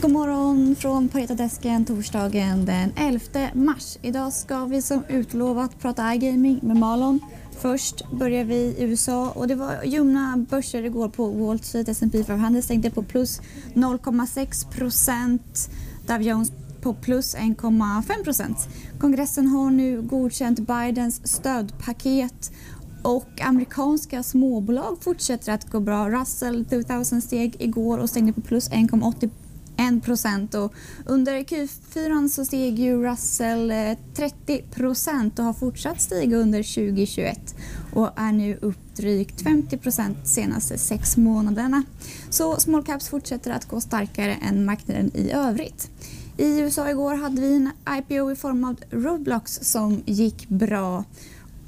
God morgon från Paretadesken torsdagen den 11 mars. Idag ska vi som utlovat prata iGaming med Malon. Först börjar vi i USA och det var ljumna börser igår på Wall Street. S&P 500 stängde på plus 0,6 procent. Dow Jones på plus 1,5 procent. Kongressen har nu godkänt Bidens stödpaket och amerikanska småbolag fortsätter att gå bra. Russell 2000 steg igår och stängde på plus 1,80 1 och Under Q4 så steg ju Russell eh, 30 och har fortsatt stiga under 2021 och är nu upp drygt 50 procent senaste sex månaderna. Så small caps fortsätter att gå starkare än marknaden i övrigt. I USA igår hade vi en IPO i form av Roblox som gick bra.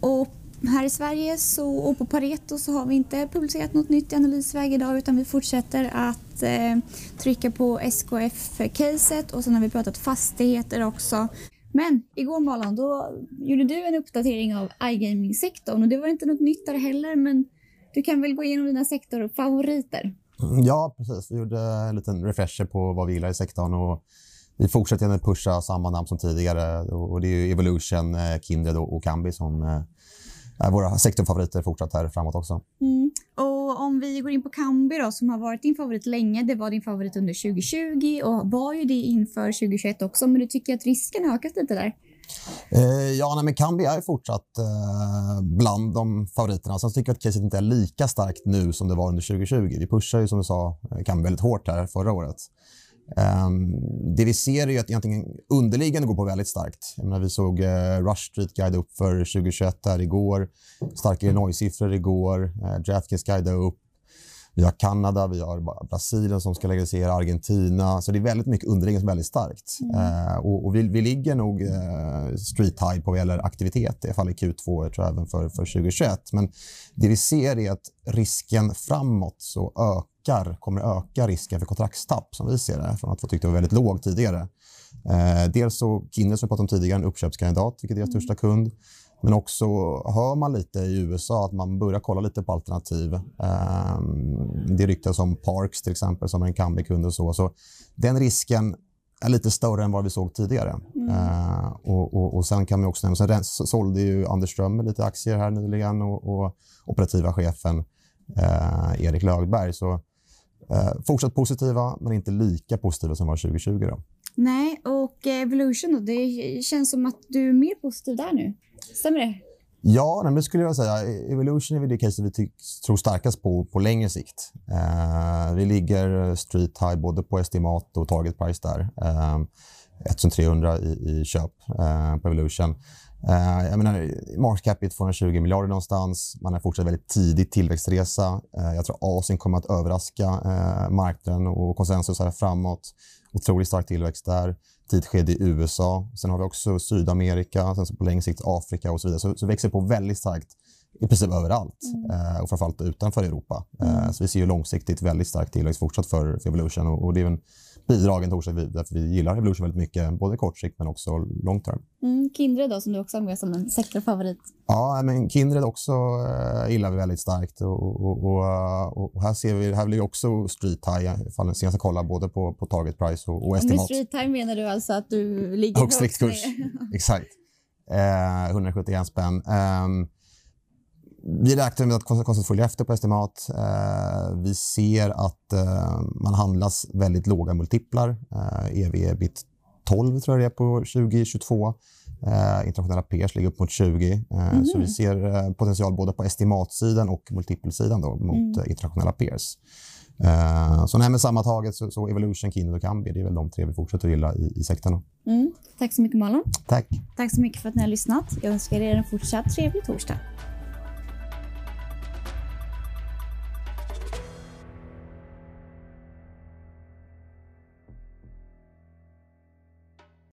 Och här i Sverige så, och på Pareto så har vi inte publicerat något nytt i analysväg idag utan vi fortsätter att eh, trycka på SKF-caset och sen har vi pratat fastigheter också. Men igår Malan då gjorde du en uppdatering av iGaming-sektorn och det var inte något nytt där heller men du kan väl gå igenom dina sektorfavoriter? Ja, precis. Vi gjorde en liten refresher på vad vi gillar i sektorn och vi fortsätter att pusha samma namn som tidigare och det är Evolution, eh, Kindred och Kambi som eh, våra sektorfavoriter fortsatt här framåt också. Mm. Och om vi går in på Kambi då, som har varit din favorit länge. Det var din favorit under 2020 och var ju det inför 2021 också. Men du tycker att risken har ökat lite där? Eh, ja, nej, men Kambi är fortsatt eh, bland de favoriterna. Sen tycker jag att caset inte är lika starkt nu som det var under 2020. Vi pushar ju som du sa Kambi väldigt hårt här förra året. Um, det vi ser är att egentligen underliggande går på väldigt starkt. Jag menar, vi såg uh, Rush Street guida upp för 2021 här igår. Starka Illinois-siffror igår. Uh, Draftkings guida upp. Vi har Kanada, vi har Brasilien som ska legalisera, Argentina. Så det är väldigt mycket underliggande som är väldigt starkt. Mm. Uh, och, och vi, vi, ligger nog uh, street high på vad gäller aktivitet, i alla fall i Q2, jag tror även för, för 2021. Men det vi ser är att risken framåt så ökar ökar, kommer öka risken för kontraktstapp som vi ser det, från att vi tyckte var väldigt låg tidigare. Eh, dels så Kindred som vi pratade om tidigare, en uppköpskandidat, vilket är deras mm. största kund. Men också hör man lite i USA att man börjar kolla lite på alternativ. Eh, det ryktas om Parks till exempel som en Kambi-kund och så. Så den risken är lite större än vad vi såg tidigare. Mm. Eh, och, och, och, sen kan man också nämna, sen sålde ju Anders Ström lite aktier här nyligen och, och operativa chefen eh, Erik Lögberg. Så Eh, fortsatt positiva, men inte lika positiva som var 2020. Då. Nej, och Evolution då, det känns som att du är mer positiv där nu. Stämmer det? Ja, nej, det skulle jag säga. Evolution är det case vi tror starkast på på längre sikt. Eh, vi ligger street high både på estimat och target price där. Eh, 1300 i, i köp eh, på Evolution. Eh, jag menar, market cap är 220 miljarder någonstans. Man har fortsatt väldigt tidig tillväxtresa. Eh, jag tror Asien kommer att överraska eh, marknaden och konsensus här framåt. Otroligt stark tillväxt där. Tidsskede i USA. Sen har vi också Sydamerika, sen på längre sikt Afrika och så vidare. Så, så växer på väldigt starkt i princip överallt mm. och framförallt utanför Europa. Mm. Så vi ser ju långsiktigt väldigt stark tillväxt fortsatt för, för Evolution och, och det är en bidragen till vi, därför vi gillar Evolution väldigt mycket, både kort sikt men också long term. Mm, Kindred då, som du också har med som en sektorfavorit? Ja, men Kindred också äh, gillar vi väldigt starkt och, och, och, och här ser vi, här blir vi också street high, ifall senast jag kollar både på, på target price och, och estimat. Med street high menar du alltså att du ligger högst högst kurs? Exakt. Eh, 171 spänn. Um, vi räknar med att kostnaden följer efter på estimat. Eh, vi ser att eh, man handlas väldigt låga multiplar. Eh, EV ebit 12 tror jag det är på 2022. Eh, internationella peers ligger upp mot 20. Mm. Så vi ser eh, potential både på estimatsidan och multipelsidan då, mot mm. Eh, internationella peers. Så nej, men sammantaget så, så Evolution, Kindred och Kambi, det är väl de tre vi fortsätter att gilla i, i sektorn. Mm. Tack så mycket Malin. Tack. Tack så mycket för att ni har lyssnat. Jag önskar er en fortsatt trevlig torsdag.